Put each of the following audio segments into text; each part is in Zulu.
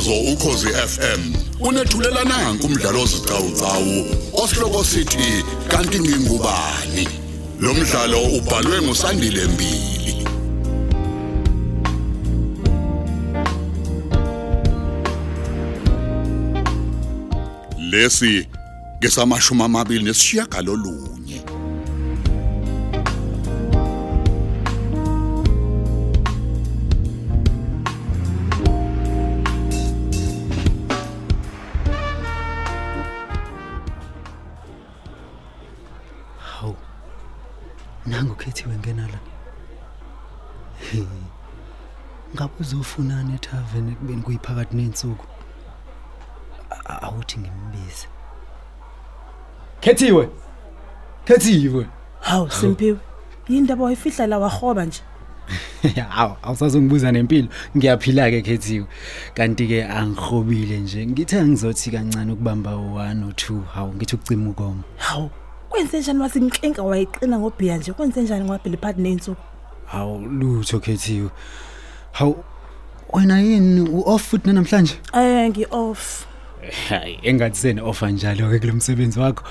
umsakazo ukhosi FM unethulela nanku umdlalo ozicawucawu osihloko sithi kanti ngingubani? Lo mdlalo ubhalwe ngusandile mbili. Lesi kesamashumi amabili nesishiyagalolunye. Hawu. Ngabe uzofunana ethaveni kubeni kuyiphakathi nensuku? A- Awuthi ngimbize. Khethiwe. Khethiwe. Hawu Simpiwe. Yindaba wayifihla la wahoba nje. Hawu, awusazongibuza nempilo. Ngiyaphila ke khethiwe. Kanti ke angihobile nje. Ngithe ngizothi kancane ukubamba u1 o2. Hawu, ngithi ukucima ukomo. Hawu. Kwenze njani wasinkinka wayiqina ngobhiya nje? Kwenze njani ngwabheli phathi nensuku? Hawu, lutho khethiwe. Hawu, wena yini u-off futhi namhlanje? Eh ngi off. hayi engathi sena offer njalo ke kulomsebenzi wakho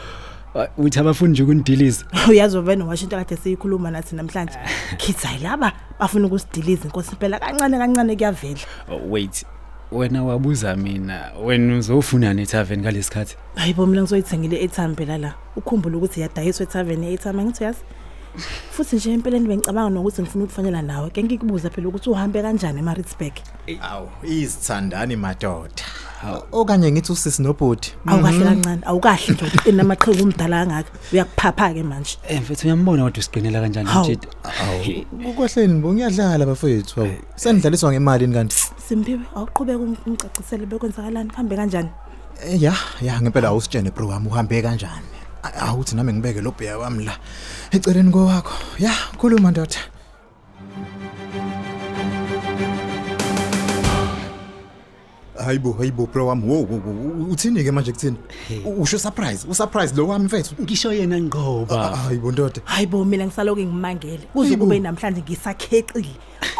Uh, uthi abafuni nje ukunidiliza Uyazi wena washinto kade siyikhuluma nathi namhlanje. Kids ayilaba bafuna ukusidiliza inkosi phela kancane kancane kuyavela. oh, wait wena wabuza mina wena uzofunana ethaveni ngalesikhathi Hayibo mina ngizoyithengile airtime phela la. Ukhumbule ukuthi yadayiswa ethaveni airtime angithi yazi. Futhi nje empeleni bengicabanga nokuthi ngifuna ukufanele nawe. Ke ngikubuza phela ukuthi uhambe kanjani eMaritzburg. Awu, izithandani madoda. Okanye ngithi usisi nobhodi. Awukahle kancane, awukahle nje uqina amaqhinga umdala kangaka. Uyakuphapha ke manje. eh mfethu uyambona kodwa usiqinela kanjani Hawu. mjidi Awu, ukwehleni bo ngiyadlala bafethu. Awu, senidlaliswa ngemali kanti. Simpiwe awuqhubeka umcacisele bekwenzakalani kuhambe kanjani? Eh, Ya, ya ngempela awusitshene bro wami uhambe kanjani. A- Awuthi nami ngibeke lo bheya wami la eceleni kwakho. Ya, khuluma ndoda. Hayibo, hayibo bro wami. Wo, wo, wo, uthini ke manje kuthini? U- Usho surprise, usurprise lo wami mfethu. ngisho yena ngoba Hayibo ndoda. Hayibo mina ngisaloke ngimangele. Kuze Hayibo. kube namhlanje ngisakhexile.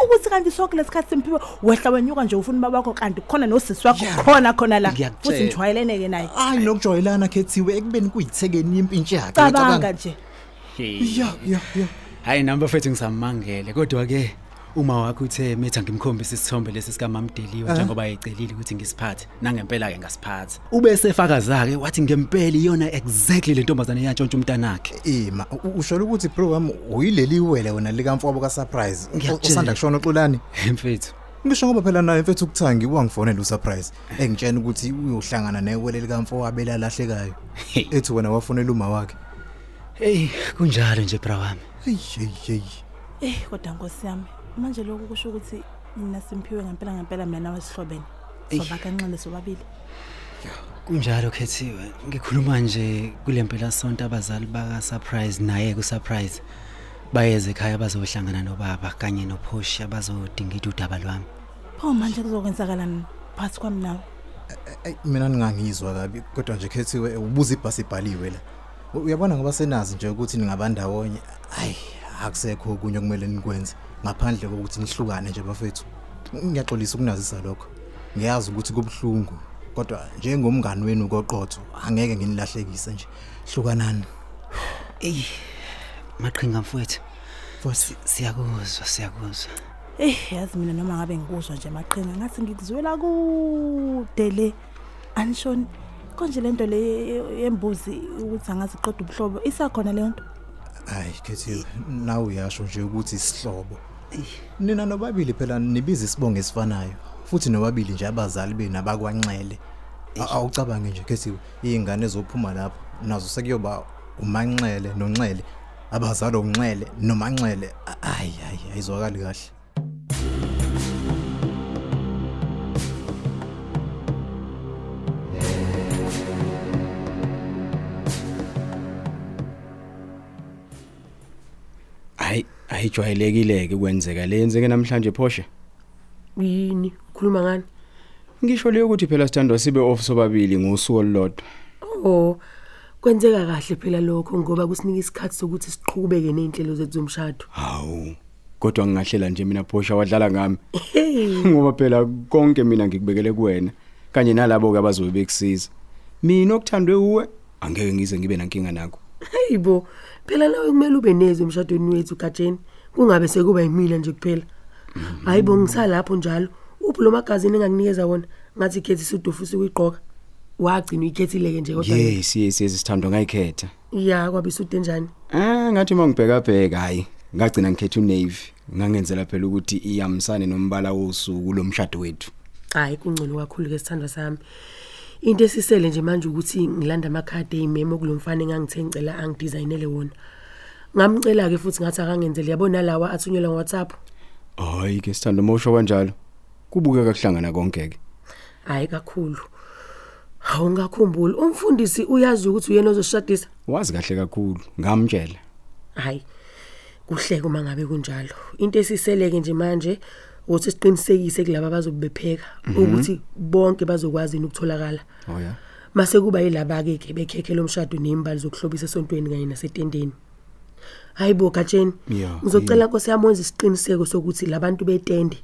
Ukuthi kanti sonke lesikhathi simpiwe wehla wenyuka nje ufuna babakho kanti khona nosisi wakho Yeah. khona khona la. Ngiyakutshela. Futhi nijwayelene ke naye. Hayi nokujwayelana khethiwe ekubeni kuyithekeni impintshi yakhe. Cabanga nje. Ya, ya, ya. hayi namba mfethu ngisamangele kodwa ke uma wakho uthe metha ngimkhombisa isithombe lesi sikamamdeliwe njengoba ecelile ukuthi ngisiphathe nangempela ke ngasiphatha ube sefakaza ke wathi ngempela iyona exactly le ntombazane yantshontsha umntanakhe Ima, u- usho ukuthi bro wami uyileli wele wena likamfowabo ka surprise. Ngiyakutshela. Usanda kushona uxolani. mfethu Ngisho ngoba phela naye mfethu ukuthangi wangifonela usurprise. Engitshena ukuthi uyohlangana newele likamfowabo elalahlekayo. Hey. Ethi wena wafonela uma wakhe. hey kunjalo nje bra wami Hey hey hey. Eh kodwa Nkosi yami manje lokho kusho ukuthi mina simpiwe ngempela ngempela mina nawe sihlobene. Soba kanxele sobabili. kunjalo khethiwe ngikhuluma nje kulempela sonto abazali baka surprise naye ku surprise bayeze ekhaya bazohlangana nobaba kanye noPoshi abazodinga idudaba lwami Pho manje kuzokwenzakalani phakathi kwami nawe? Ey mina ningangizwa kabi kodwa nje khethiwe ubuza ibhasi ibhaliwe la. U- Uyabona ngoba senazi nje ukuthi ningabandawonye. Hayi, akusekho okunye okumele nikwenze ngaphandle kokuthi nihlukane nje bafethu. Ngiyaxolisa ukunazisa lokho. Ngiyazi ukuthi kubhlungu kodwa njengomngani wenu koqotho angeke nginilahlekise nje. Hlukanani. ey maqhinga mfowethu Futhi siyakuzwa siyakuzwa Eh yazi mina noma ngabe ngikuzwa nje maqhinga ngathi ngikuzwela kude le. Anishoni konje lento le yembuzi ukuthi angazi qeda ubuhlobo isakhona le nto. hayi khethiwe nawe uyasho nje ukuthi isihlobo. Nina nobabili phela nibiza isibongo esifanayo. Futhi nobabili nje abazali benu abakwanxele. A- Awucabange nje khethiwe izingane ezophuma lapho nazo sekuyoba umanxele nonxele abazali onxele nomanxele hayi hayi ayizwakali kahle. Hayi ayijwayelekile ke kwenzeka lenzeke namhlanje phoshe yini? Ukhuluma ngani? Ngisho leyo ukuthi phela sithandwa sibe off sobabili ngosuku olulodwa. Oh kwenzeka kahle phela lokho ngoba kusinika isikhathi sokuthi siqhubeke nezinhlelo zethu zomshado. Hawu kodwa ngingahlela nje mina phosha wadlala ngami. Ngoba phela konke mina ngikubekele kuwena kanye nalabo ke abazobe bekusiza. Mina okuthandwe uwe angeke ngize ngibe nankinga nakho. Hayibo phela nawe kumele ube nezwe emshadweni wethu gatsheni kungabe sekuba yimina nje kuphela. Hayibo ngisalapho njalo. Uphi lo magazini engakunikeza wona? Ngathi ikhethi isudufu usukuyigqoka wagcina uyikhethile-ke nje kodwa yes yes yes sithandwa ngayikhetha. Ya kwabe isude njani? Ah ngathi mangibheka bheka hayi ngagcina ngikhetha unavy. Ngangenzela phela ukuthi iyamsane nombala wosuku lomshado wethu. Hayi kungcono kakhulu-ke sithandwa sami. Into esisele nje manje ukuthi ngilanda amakhadi ey'memo kulo mfana engangithe ngicela angidizayinele wona. Ngamcela-ke futhi ngathi akangenzele yabo nalawa athunyelwa ngo-whatsapp hayi ke sithando mosho kanjalo. Kubukeka kuhlangana konke ke hhayi kakhulu. Hawu ngakhumbula umfundisi uyazi ukuthi uyena ozosishadisa wazi kahle kakhulu. Ngamtshela. Hhayi kuhleke uma ngabe kunjalo. Into esiseleke nje manje ukuthi siqinisekise kulabo abazobe bepheka ukuthi bonke bazokwazi yini ukutholakala. Oh ya mase kuba yilaba-ke ke bekhekhe lo mshado ney'mbali zokuhlobisa esontweni kanye nasetendeni hayi bo gatsheni Ya, ngizocela nkosi yami wenza isiqiniseko sokuthi labantu betende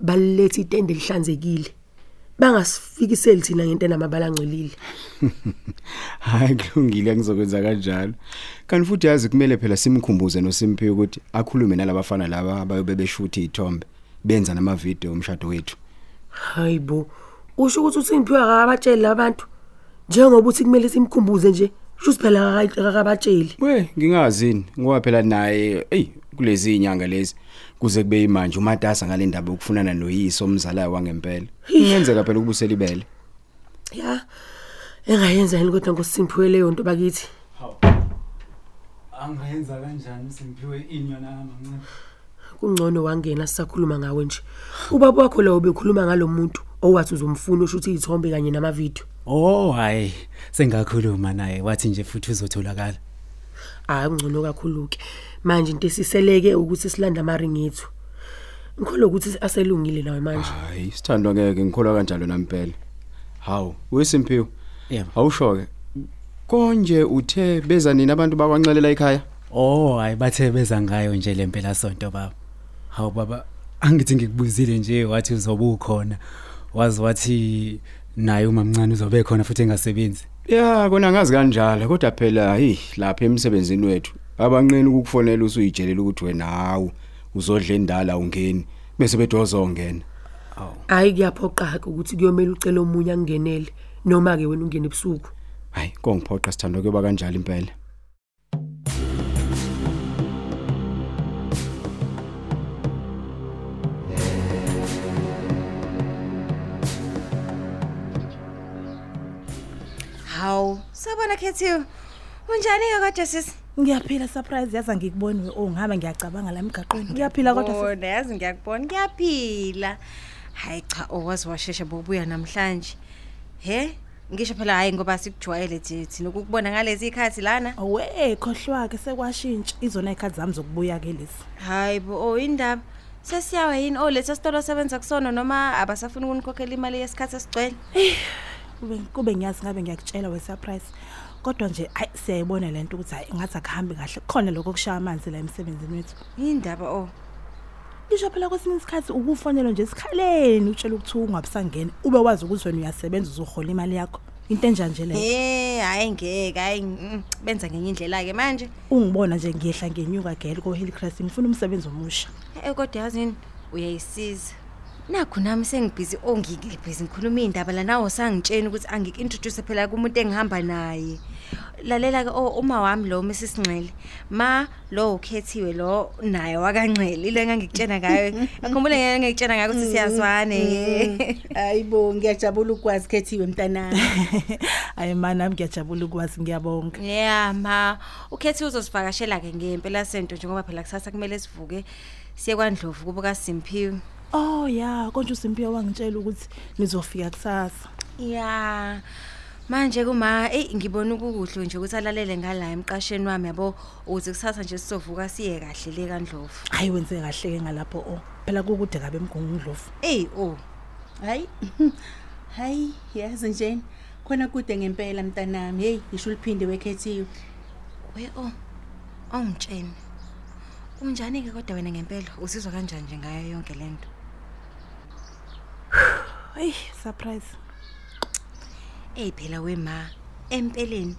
baliletha itende lihlanzekile bangasifikiseli thina ngento enamabala angcolile. Hayi kulungile ngizokwenza kanjalo. Kanti futhi yazi kumele phela simkhumbuze noSimphiwe ukuthi akhulume nalabafana laba abayobe beshutha izithombe benza nama video omshado wethu. Hayi bo usho ukuthi uSimphiwe akabatsheli labantu njengoba uthi kumele simkhumbuze nje shuthi phela akabatsheli. We ngingazini ngoba phela naye ey kulezi inyanga lezi kuze kube imanje umatasa ngale ndaba yokufunana noyiso omzalayo wangempela. Ingenzeka phela ukubusela ibele ya engayenza yini kodwa ngosimphiwe leyo nto bakithi? Angayenza kanjani simphiwe inyona amancane kungcono wangena sisakhuluma ngawe nje. Ubaba wakho lawo bekhuluma ngalomuntu owathi uzomfuna usho ukuthi izithombe kanye namavidiyo. Oh hayi. Sengakhuluma naye wathi nje futhi uzotholakala. Hayi kungcono kakhulu-ke. Manje into esiseleke ukuthi silande amaringi ethu ngikholwa ukuthi aselungile nawe manje. Hayi sithandwa ngeke ngikholwa kanjalo nampela hawu wesimphiwe Yebo. awusho ke konje uthe beza nini abantu bakwancelela ekhaya? Oh hayi bathe beza ngayo nje lempela sonto baba. Hawu baba angithi ngikubuzile nje wathi uzobe ukhona. Wazi wathi naye umamncane uzobe khona futhi engasebenzi. Ya kona ngazi kanjalo kodwa phela hey lapha emsebenzini wethu abanqeni ukukufonela usuyijelela ukuthi wena hawu uzodla endala ungeni bese bedoza ongena hhayi kuyaphoqa-ke ukuthi kuyomele ucele omunye angingenele noma-ke wena ungene ebusuku. Hayi kongiphoqa sithandwa kuyoba kanjalo impela. Sabona Khethiwe. Unjani ke kodwa sisi? ngiyaphila surprise yaza ngikuboni oh ngihamba ngiyacabanga la emgaqweni ngiyaphila kodwa sis- Bona yazi ngiyakubona ngiyaphila. Hayi cha owazi washesha bobuya namhlanje. He? Ngisho phela hayi ngoba sikujwayele nje thina ukukubona ngalezi ikhathi lana. awe khohlwa ke sekwashintsha izona ikhadi zami zokubuya ke lezi Hayi bo oh indaba. Sesiyawa yini oh letho sitolo sebenza kusona noma abasafuna ukunikhokhela imali yesikhathi esigcwele? Kube kube ngiyazi ngabe ngiyakutshela we surprise kodwa nje hayi siyayibona lento ukuthi hayi ngathi akuhambi kahle. Khona lokho kushaya amanzi la emsebenzini wethu. Indaba oh. ngisho phela kwesinye isikhathi ukufonelwa nje esikhaleni utshela ukuthi ungabusangena ube wazi ukuthi wena uyasebenza uzohola imali yakho. Into enjani nje leyo? Eh hayi ngeke hayi mm, benza ngenye indlela ke manje. ungibona nje ngiyehla ngenyuka gele ko Hillcrest ngifuna umsebenzi omusha. Eh kodwa yazini uyayisiza. Nakho nami sengibhizi ongikibhizi ngikhuluma indaba la nawo sangitshena ukuthi angik-introduce phela kumuntu engihamba naye. Lalela ke oh uma wami lo Mrs Nxele. Ma lo ukhethiwe lo naye wakanxele ile engangikutshena ngayo. Akhumbule ngeke ngikutshena ngayo ukuthi siyazwane. hayibo ngiyajabula ukwazi khethiwe mntanami hayi man nami ngiyajabula ukwazi ngiyabonga Yeah ma ukhethiwe uzosivakashela ke ngempela sento njengoba phela kusasa kumele sivuke siye kwaNdlovu kubuka Simphiwe. Oh ya konje usimpiyo wangitshela ukuthi nizofika kusasa Ya. Manje kuma ey ngibona ukukuhle nje ukuthi alalele ngala emqasheni wami yabo ukuthi kusasa nje sizovuka siye kahle le kaNdlovu. hayi wenze kahle ke ngalapho oh phela kukude kabe emgungundlovu Ey oh hayi hayi yazi nje khona kude ngempela mntanami hey ngisho uliphinde wekhethiwe we oh ongitshene. Unjani ke kodwa wena ngempela? Usizwa kanjani nje ngayo yonke lento? Hey, surprise. Ey phela wema empeleni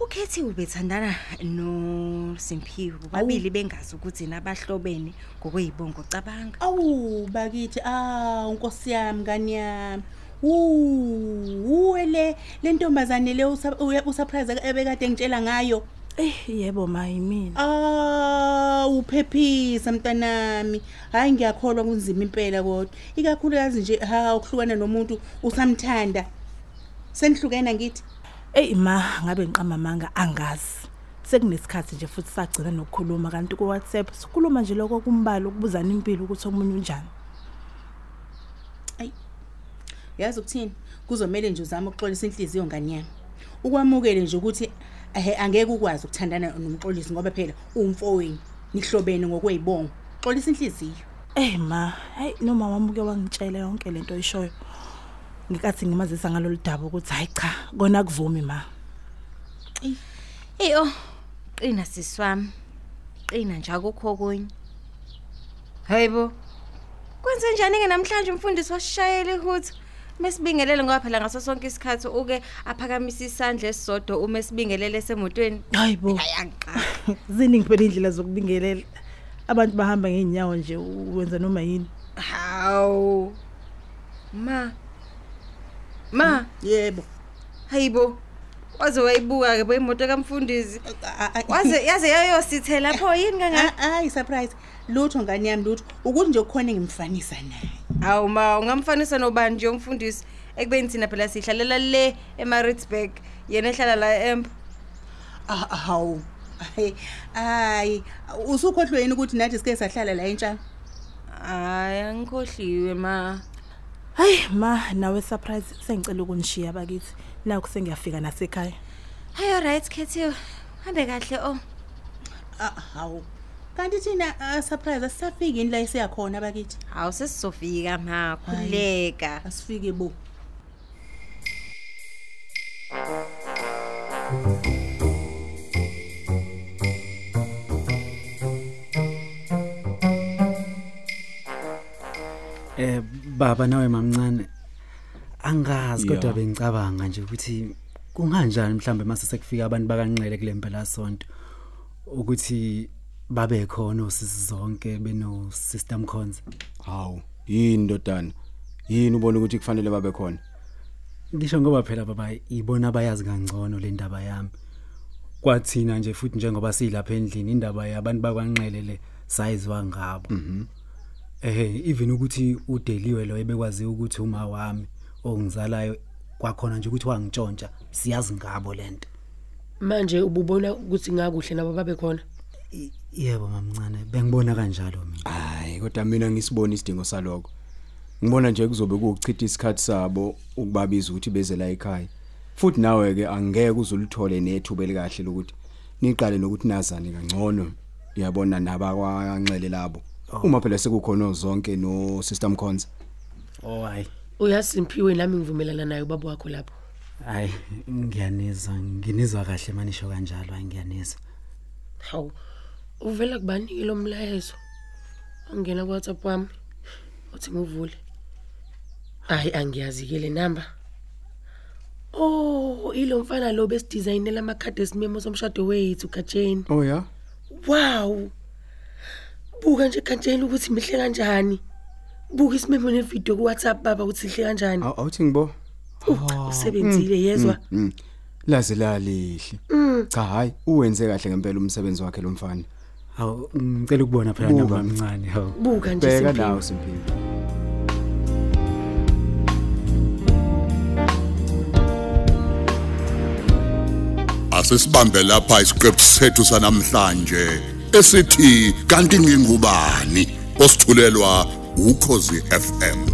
ukhethiwe bethandana no Simphiwe babili bengazi ukuthi nabahlobene ngokwezibongo cabanga. Awu bakithi ah unkosi yami ngani yami. Wu uwele lentombazane le usurprise ebekade ngitshela ngayo. Eh, yebo ma yimina. Ah uphephisa mntanami. Hayi ngiyakholwa kunzima impela kodwa. Ikakhulukazi nje ha ukuhlukana nomuntu usamthanda. Senihlukena ngithi. Ey ma, ngabe ngiqama manga angazi. Sekunesikhathi nje futhi sagcina nokukhuluma kanti ku WhatsApp sikhuluma nje lokho kumbala ukubuzana impilo ukuthi omunye unjani. Yazi ukuthini? Kuzomela nje uzame ukuxolisa inhliziyo ngani yami. Ukwamukele nje ukuthi angeke ukwazi ukuthandana nomxolisi ngoba phela umfowini nihlobene ngokwezibongo. Xolisa inhliziyo. Eh ma, hey noma wamuke wangitshela yonke lento oyishoyo. Ngikathi ngimazisa ngalolu daba ukuthi hayi cha, kona kuvumi ma. Eyo qina siswami. Qina nje akukho kunye. Hayibo. Kwenze njani ke namhlanje umfundisi washayela ihuthi? Mesibingelele ngoba phela ngaso sonke isikhathi uke aphakamisa isandla esisodwa uma esibingelele esemotweni. Hayibo. Ayangiqa. Ziningi phela indlela zokubingelela. Abantu bahamba ngeenyawo nje wenza noma yini. Hawu. Ma. Ma, Yebo. hayibo. Waze wayibuka ke boyimoto kamfundisi. Waze yaze yayosithe lapho yini kangaka? Hayi surprise. Lutho ngani yami lutho. Ukuthi nje ukukhona ngimfanisa naye. Awu ma ungamfanisa nobani nje umfundisi ekubeni thina phela sihlalela le eMaritzburg yena ehlala la eMp Ah hawu. Hayi. Hayi, usukhohlwe yini ukuthi nathi sike sahlala la entshana? hayi angikhohliwe ma Hayi ma, nawe surprise sengicela ukunishiya bakithi. Naku sengiyafika nasekhaya. hayi alright Kethiwe hambe kahle oh Ah hawu. Kanti thina ah, surprise asisafiki yini la esiya khona bakithi? hawu sesizofika ma khuleka Asifike bo. Eh baba nawe mamncane angazi kodwa bengicabanga nje ukuthi kunganjani mhlambe mase sekufika abantu bakanqele kule mpela sonto ukuthi babe khona osisi zonke beno system cons? Hawu yini ndodana? Yini ubona ukuthi kufanele babe khona? Ngisho ngoba phela baba ibona abayazi kangcono le ndaba yami. Kwathina nje futhi njengoba silapha endlini indaba yabantu bakwanqele le sayiziwa ngabo eh even ukuthi udeliwe lo ebekwazi ukuthi uma wami. Ongizalayo kwakhona nje ukuthi wangitshontsha siyazi ngabo lento manje ububona ukuthi ngakuhle nabo babe khona I- yebo mamncane bengibona kanjalo mina. Hayi kodwa mina ngisibona isidingo saloko ngibona nje kuzobe kuuchitha isikhathi sabo ukubabiza ukuthi beze la ekhaya. Futhi nawe ke angeke uzulithole nethuba elikahle lokuthi niqale nokuthi nazane kangcono. Uyabona nabakwanxele labo. Uma phela sekukhona zonke no system cons oh hayi. Uyasimpiwe nami ngivumelana naye ubaba wakho lapho. Hayi ngiyanizwa nginizwa kahle manisho kanjalo hayi ngiyanizwa. Hawu uvela kubanike lo mlayezo. Ongena ku WhatsApp wami uthi ngivule. Hayi angiyazi ke le number Oh ilo mfana lo besidesignela amakhadi esimemo somshado wethu Kajeni oh ya? Wow! Buka nje Kajeni ukuthi mihle kanjani. Buka isimemo nevideo ku WhatsApp baba ukuthi sihle kanjani Aw- awuthi ngibo Usebenzile yezwa Mm. Laze la lihle. Cha hayi, uwenze kahle ngempela umsebenzi wakhe lo mfana. hawu ngicela ukubona phela Buka. noma mncane hawu Buka nje Bheka Simpiwe. nawe Simpiwe. asesibambe lapha isiqephu sethu sanamhlanje esithi kanti ngingubani osithulelwa ukhozi FM